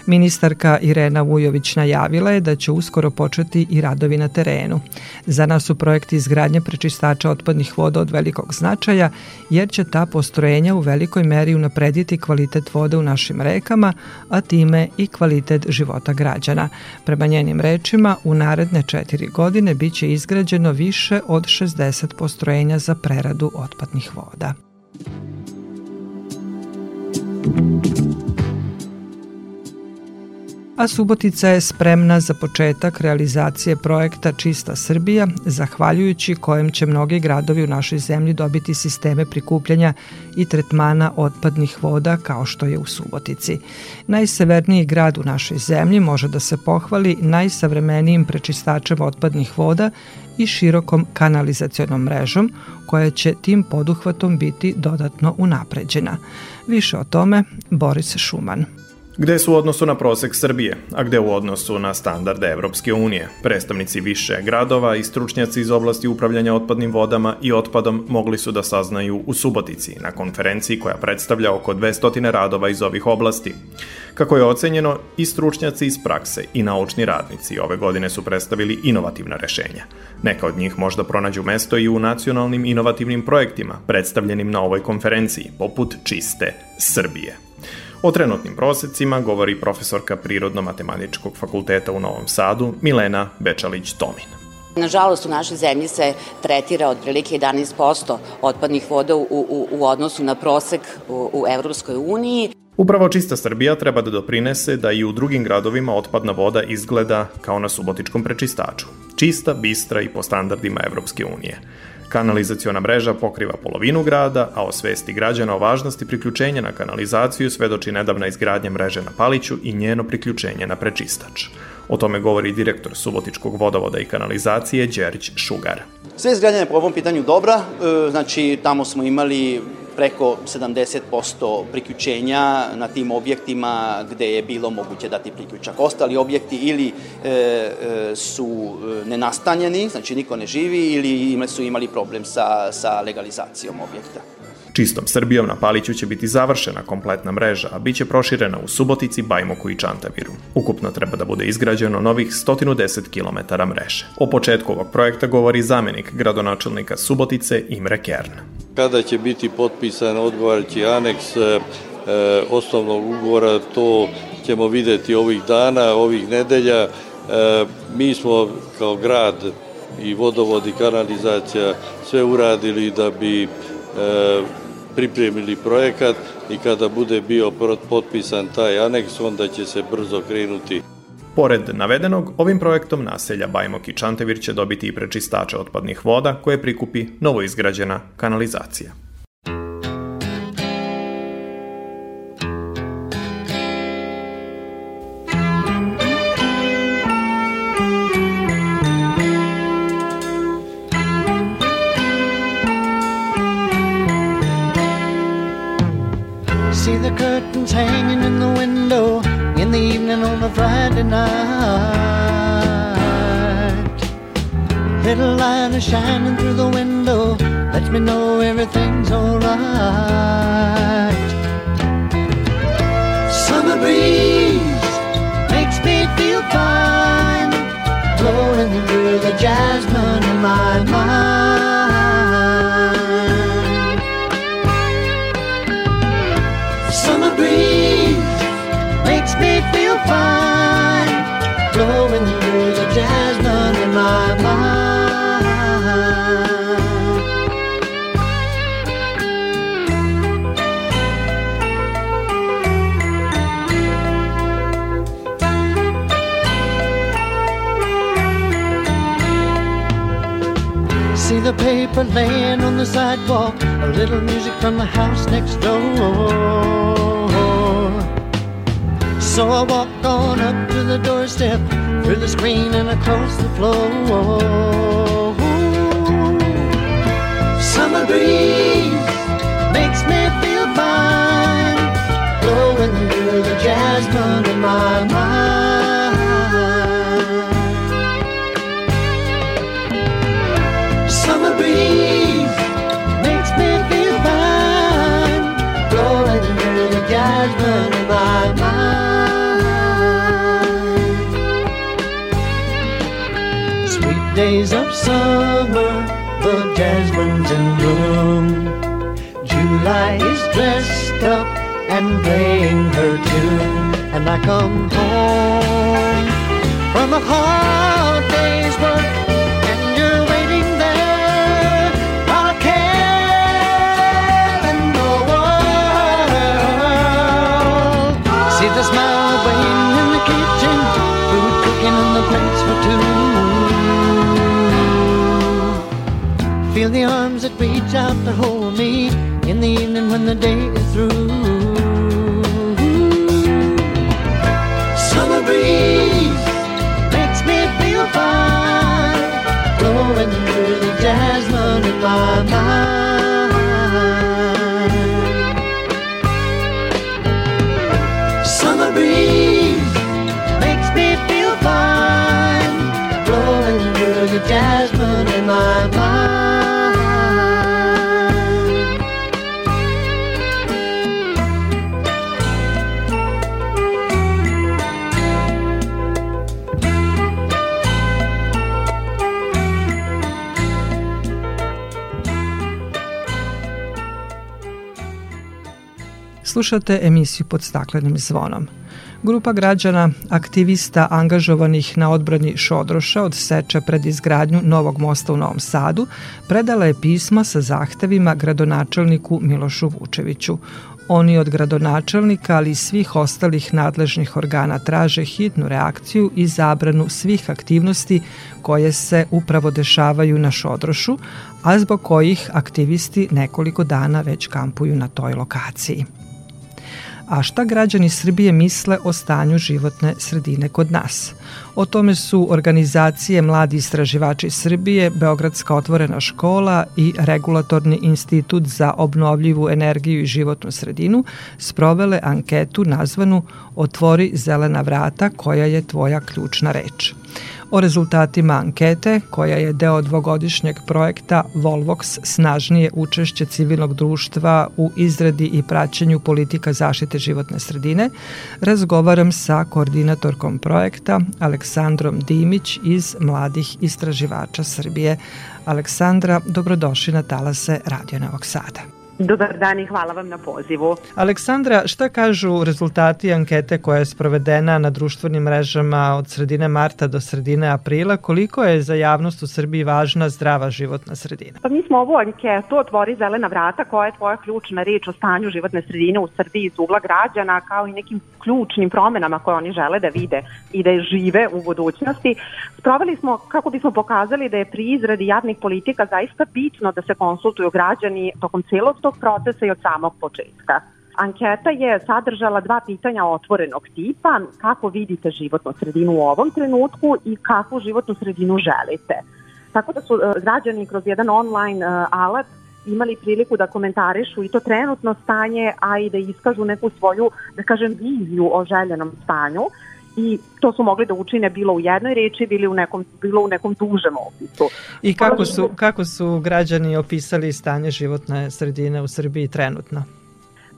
Ministarka Irena Vujović najavila je da će uskoro početi i radovi na terenu. Za nas su projekti izgradnje prečistača otpadnih voda od velikog značaja, jer će ta postrojenja u velikoj meri unaprediti kvalitet vode u našim rekama, a time i kvalitet života građana. Prema njenim rečima, u naredne četiri godine biće izgrađeno više od 60 postrojenja za preradu otpadnih voda. A Subotica je spremna za početak realizacije projekta Čista Srbija, zahvaljujući kojem će mnogi gradovi u našoj zemlji dobiti sisteme prikupljanja i tretmana otpadnih voda kao što je u Subotici. Najseverniji grad u našoj zemlji može da se pohvali najsavremenijim prečistačem otpadnih voda i širokom kanalizacionom mrežom koja će tim poduhvatom biti dodatno unapređena. Više o tome Boris Šuman
gde su u odnosu na prosek Srbije, a gde u odnosu na standarde Evropske unije. Predstavnici više gradova i stručnjaci iz oblasti upravljanja otpadnim vodama i otpadom mogli su da saznaju u Subotici na konferenciji koja predstavlja oko 200 radova iz ovih oblasti. Kako je ocenjeno, i stručnjaci iz prakse i naučni radnici ove godine su predstavili inovativna rešenja. Neka od njih možda pronađu mesto i u nacionalnim inovativnim projektima predstavljenim na ovoj konferenciji, poput Čiste Srbije. O trenutnim prosecima govori profesorka Prirodno-matematičkog fakulteta u Novom Sadu Milena Bečalić-Tomin.
Nažalost, u našoj zemlji se tretira otprilike 11% otpadnih voda u, u, u odnosu na prosek u, u Evropskoj uniji.
Upravo Čista Srbija treba da doprinese da i u drugim gradovima otpadna voda izgleda kao na subotičkom prečistaču. Čista, bistra i po standardima Evropske unije. Kanalizaciona mreža pokriva polovinu grada, a o svesti građana o važnosti priključenja na kanalizaciju svedoči nedavna izgradnja mreže na Paliću i njeno priključenje na prečistač. O tome govori direktor Subotičkog vodovoda i kanalizacije Đerić Šugar.
Sve izgradnje po ovom pitanju dobra, e, znači tamo smo imali preko 70% priključenja na tim objektima gde je bilo moguće dati priključak. Ostali objekti ili e, e, su e, nenastanjeni, znači niko ne živi, ili su imali problem sa, sa legalizacijom objekta.
Čistom Srbijom na Paliću će biti završena kompletna mreža, a biće proširena u Subotici, Bajmoku i Čantaviru. Ukupno treba da bude izgrađeno novih 110 km mreže. O početku ovog projekta govori zamenik gradonačelnika Subotice Imre Kern.
Kada će biti potpisan odgovarajući aneks e, e, osnovnog ugovora, to ćemo videti ovih dana, ovih nedelja. E, mi smo kao grad i vodovod i kanalizacija sve uradili da bi E, pripremili projekat i kada bude bio potpisan taj aneks, onda će se brzo krenuti.
Pored navedenog, ovim projektom naselja Bajmok i Čantevir će dobiti i prečistače otpadnih voda koje prikupi novoizgrađena kanalizacija. Friday night. Little light is shining through the window, lets me know everything's alright. Summer breeze makes me feel fine, blowing through the jasmine in my mind. fine. Blowing the river jasmine in my mind.
see the paper laying on the sidewalk, a little music from the house next door. So I walk on up to the doorstep, through the screen and across the floor. Summer breeze makes me feel fine, blowing through the jasmine in my mind. Days of summer, the jasmine's in bloom. July is dressed up and playing her tune, and I come home from a hard day's work, when the day
Slušate emisiju pod staklenim zvonom. Grupa građana, aktivista angažovanih na odbrani Šodroša od seča pred izgradnju novog mosta u Novom Sadu, predala je pismo sa zahtevima gradonačelniku Milošu Vučeviću. Oni od gradonačelnika, ali i svih ostalih nadležnih organa traže hitnu reakciju i zabranu svih aktivnosti koje se upravo dešavaju na Šodrošu, a zbog kojih aktivisti nekoliko dana već kampuju na toj lokaciji a šta građani Srbije misle o stanju životne sredine kod nas. O tome su organizacije Mladi istraživači Srbije, Beogradska otvorena škola i Regulatorni institut za obnovljivu energiju i životnu sredinu sprovele anketu nazvanu Otvori zelena vrata koja je tvoja ključna reč. O rezultatima ankete, koja je deo dvogodišnjeg projekta Volvox snažnije učešće civilnog društva u izradi i praćenju politika zaštite životne sredine, razgovaram sa koordinatorkom projekta Aleksandrom Dimić iz Mladih istraživača Srbije. Aleksandra, dobrodošli na talase Radio Novog Sada.
Dobar dan i hvala vam na pozivu.
Aleksandra, šta kažu rezultati ankete koja je sprovedena na društvenim mrežama od sredine marta do sredine aprila? Koliko je za javnost u Srbiji važna zdrava životna sredina?
Pa mi smo ovu anketu Otvori zelena vrata koja je tvoja ključna reč o stanju životne sredine u Srbiji iz ugla građana kao i nekim ključnim promenama koje oni žele da vide i da je žive u budućnosti. Sproveli smo kako bismo pokazali da je pri izradi javnih politika zaista bitno da se konsultuju građani tokom celog tog procesa i od samog početka. Anketa je sadržala dva pitanja otvorenog tipa, kako vidite životnu sredinu u ovom trenutku i kakvu životnu sredinu želite. Tako da su e, građani kroz jedan online e, alat imali priliku da komentarišu i to trenutno stanje, a i da iskažu neku svoju, da kažem, viziju o željenom stanju i to su mogli da učine bilo u jednoj reči, bili u nekom, bilo u nekom dužem opisu.
I kako su, kako su građani opisali stanje životne sredine u Srbiji trenutno?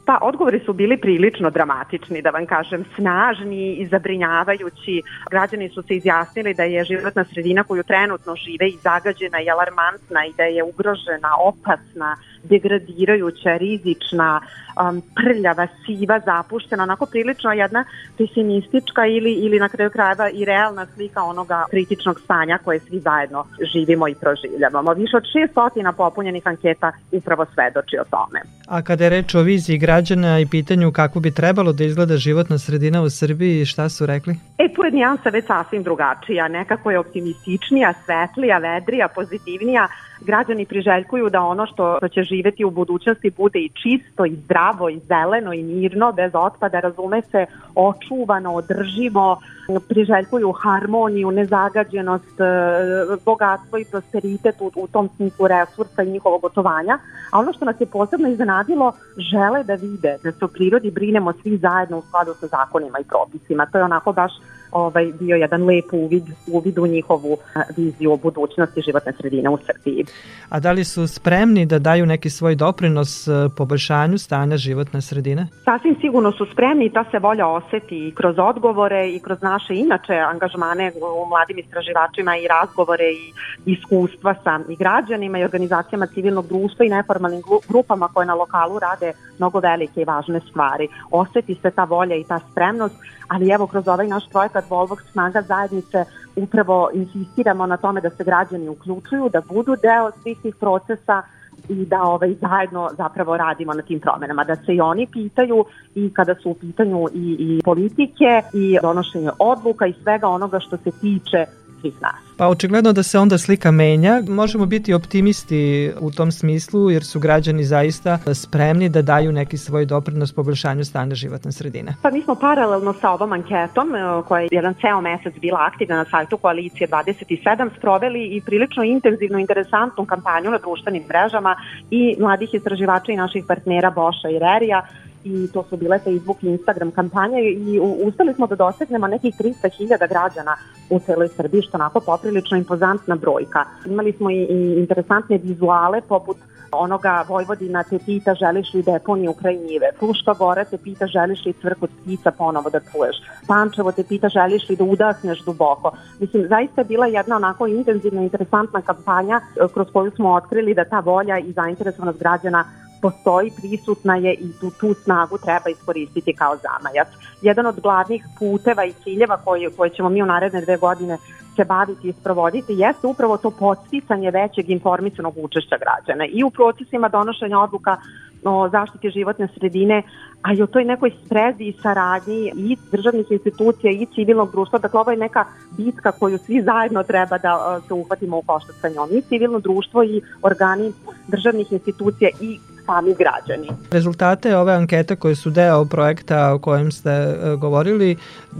Pa odgovori su bili prilično dramatični, da vam kažem, snažni i zabrinjavajući. Građani su se izjasnili da je životna sredina koju trenutno žive i zagađena i alarmantna i da je ugrožena, opasna, degradirajuća, rizična, um, prljava, siva, zapuštena, onako prilično jedna pesimistička ili, ili na kraju krajeva i realna slika onoga kritičnog stanja koje svi zajedno živimo i proživljavamo. Više od 600 popunjenih anketa upravo svedoči o tome.
A kada je reč o viziji građana i pitanju kako bi trebalo da izgleda životna sredina u Srbiji, šta su rekli?
E, tu je nijansa već sasvim drugačija, nekako je optimističnija, svetlija, vedrija, pozitivnija, građani priželjkuju da ono što, što će živeti u budućnosti bude i čisto i zdravo i zeleno i mirno, bez otpada, razume se, očuvano, održivo, priželjkuju harmoniju, nezagađenost, e, bogatstvo i prosperitet u, u tom smislu resursa i njihovog gotovanja. A ono što nas je posebno iznenadilo, žele da vide da se o prirodi brinemo svi zajedno u skladu sa zakonima i propisima. To je onako baš ovaj, bio jedan lep uvid, uvid u njihovu viziju o budućnosti životne sredine u Srbiji.
A da li su spremni da daju neki svoj doprinos e, poboljšanju stanja životne sredine?
Sasvim sigurno su spremni i ta se volja oseti i kroz odgovore i kroz naše inače angažmane u mladim istraživačima i razgovore i iskustva sa i građanima i organizacijama civilnog društva i neformalnim grupama koje na lokalu rade mnogo velike i važne stvari. Oseti se ta volja i ta spremnost, ali evo kroz ovaj naš projekat Volvox snaga zajednice upravo insistiramo na tome da se građani uključuju, da budu deo svih tih procesa i da ovaj, zajedno zapravo radimo na tim promenama, da se i oni pitaju i kada su u pitanju i, i politike i donošenje odluka i svega onoga što se tiče svih nas.
Pa očigledno da se onda slika menja. Možemo biti optimisti u tom smislu jer su građani zaista spremni da daju neki svoj doprinos poboljšanju stanja životne sredine.
Pa mi smo paralelno sa ovom anketom e, koja je jedan ceo mesec bila aktivna na sajtu Koalicije 27 sproveli i prilično intenzivnu, interesantnu kampanju na društvenim mrežama i mladih istraživača i naših partnera Boša i Rerija i to su bile Facebook i Instagram kampanje i uspeli smo da dosegnemo nekih 300.000 građana u celoj Srbiji, što onako poprilično impozantna brojka. Imali smo i, i interesantne vizuale poput onoga Vojvodina te pita želiš li deponiju kraj njive, Fruška Gora te pita želiš li cvrk od ptica ponovo da čuješ, Pančevo te pita želiš li da udahneš duboko. Mislim, zaista je bila jedna onako intenzivna, interesantna kampanja e, kroz koju smo otkrili da ta volja i zainteresovanost građana postoji, prisutna je i tu, tu snagu treba iskoristiti kao zamajac. Jedan od glavnih puteva i ciljeva koje, koje ćemo mi u naredne dve godine se baviti i sprovoditi jeste upravo to podsticanje većeg informisanog učešća građana i u procesima donošenja odluka o zaštiti životne sredine, a i o toj nekoj sprezi i saradnji i državnih institucija i civilnog društva. Dakle, ovo je neka bitka koju svi zajedno treba da se uhvatimo u koštac sa njom. I civilno društvo i organi državnih institucija i sami građani.
Rezultate ove ankete koje su deo projekta o kojem ste e, govorili,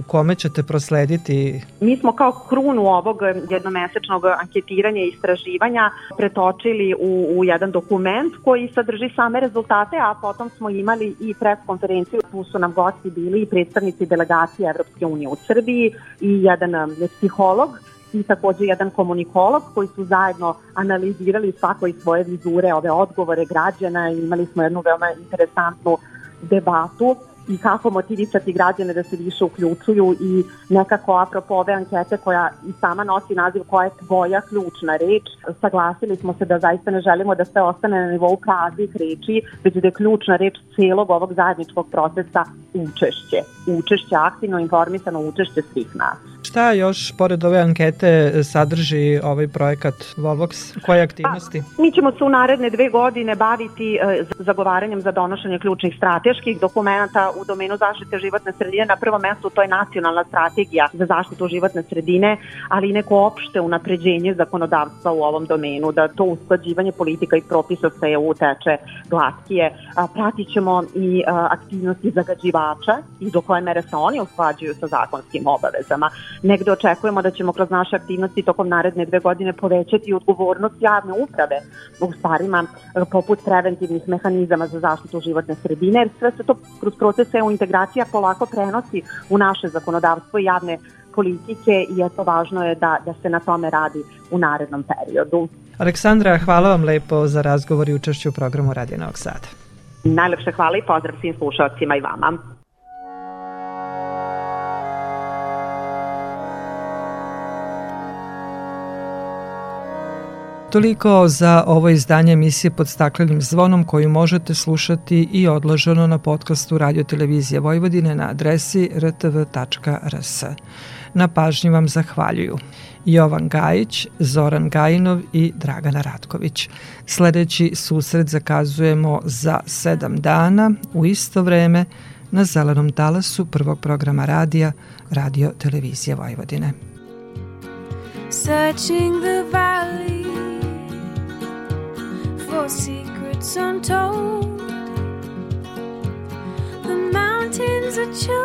kome ćete proslediti?
Mi smo kao krunu ovog jednomesečnog anketiranja i istraživanja pretočili u, u jedan dokument koji sadrži same rezultate, a potom smo imali i pres konferenciju, tu su nam gosti bili i predstavnici delegacije Evropske unije u Srbiji i jedan psiholog i takođe jedan komunikolog koji su zajedno analizirali svako iz svoje vizure ove odgovore građana i imali smo jednu veoma interesantnu debatu i kako motivisati građane da se više uključuju i nekako apropo ove ankete koja i sama nosi naziv koja je tvoja ključna reč, saglasili smo se da zaista ne želimo da sve ostane na nivou praznih reči, već da je ključna reč celog ovog zajedničkog procesa učešće. Učešće, aktivno informisano učešće svih nas.
Šta još, pored ove ankete, sadrži ovaj projekat Volvox? Koje aktivnosti?
Pa, mi ćemo se u naredne dve godine baviti e, zagovaranjem za donošenje ključnih strateških dokumenta u domenu zaštite životne sredine. Na prvom mestu to je nacionalna strategija za zaštitu životne sredine, ali i neko opšte unapređenje zakonodavstva u ovom domenu, da to usklađivanje politika i propisa sa EU teče glatkije. Pratit ćemo i aktivnosti zagađivača i do koje mere se oni usklađuju sa zakonskim obavezama negde očekujemo da ćemo kroz naše aktivnosti tokom naredne dve godine povećati odgovornost javne uprave u stvarima e, poput preventivnih mehanizama za zaštitu životne sredine, jer sve se to kroz proces EU integracija polako prenosi u naše zakonodavstvo i javne politike i eto važno je da, da se na tome radi u narednom periodu.
Aleksandra, hvala vam lepo za razgovor i učešću u programu Radio Novog Sada.
Najlepše hvala i pozdrav svim slušalcima i vama.
Toliko za ovo izdanje emisije pod staklenim zvonom koju možete slušati i odloženo na podcastu Radio Televizije Vojvodine na adresi rtv.rs. Na pažnji vam zahvaljuju Jovan Gajić, Zoran Gajinov i Dragana Ratković. Sledeći susret zakazujemo za sedam dana u isto vreme na zelenom talasu prvog programa radija Radio Televizije Vojvodine. Searching the valley
for secrets untold. The mountains are children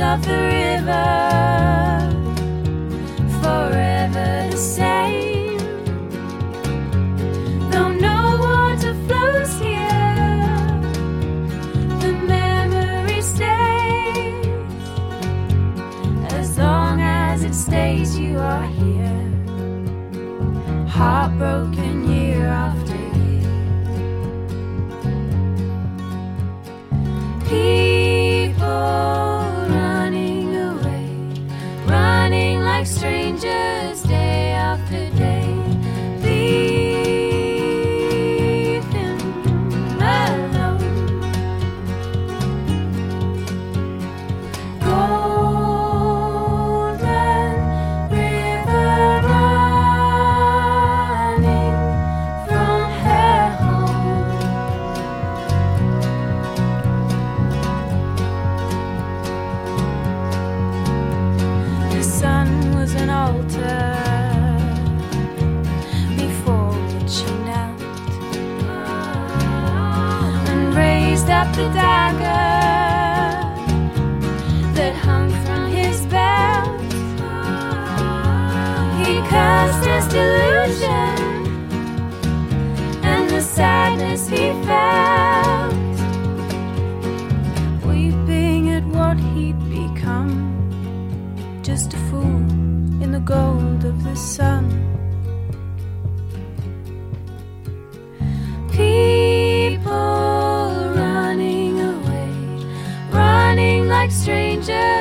of the river, forever the same. Though no water flows here, the memory stays. As long as it stays, you are here heartbroken his delusion and the sadness he felt, weeping at what he'd become, just a fool in the gold of the sun. People running away, running like strangers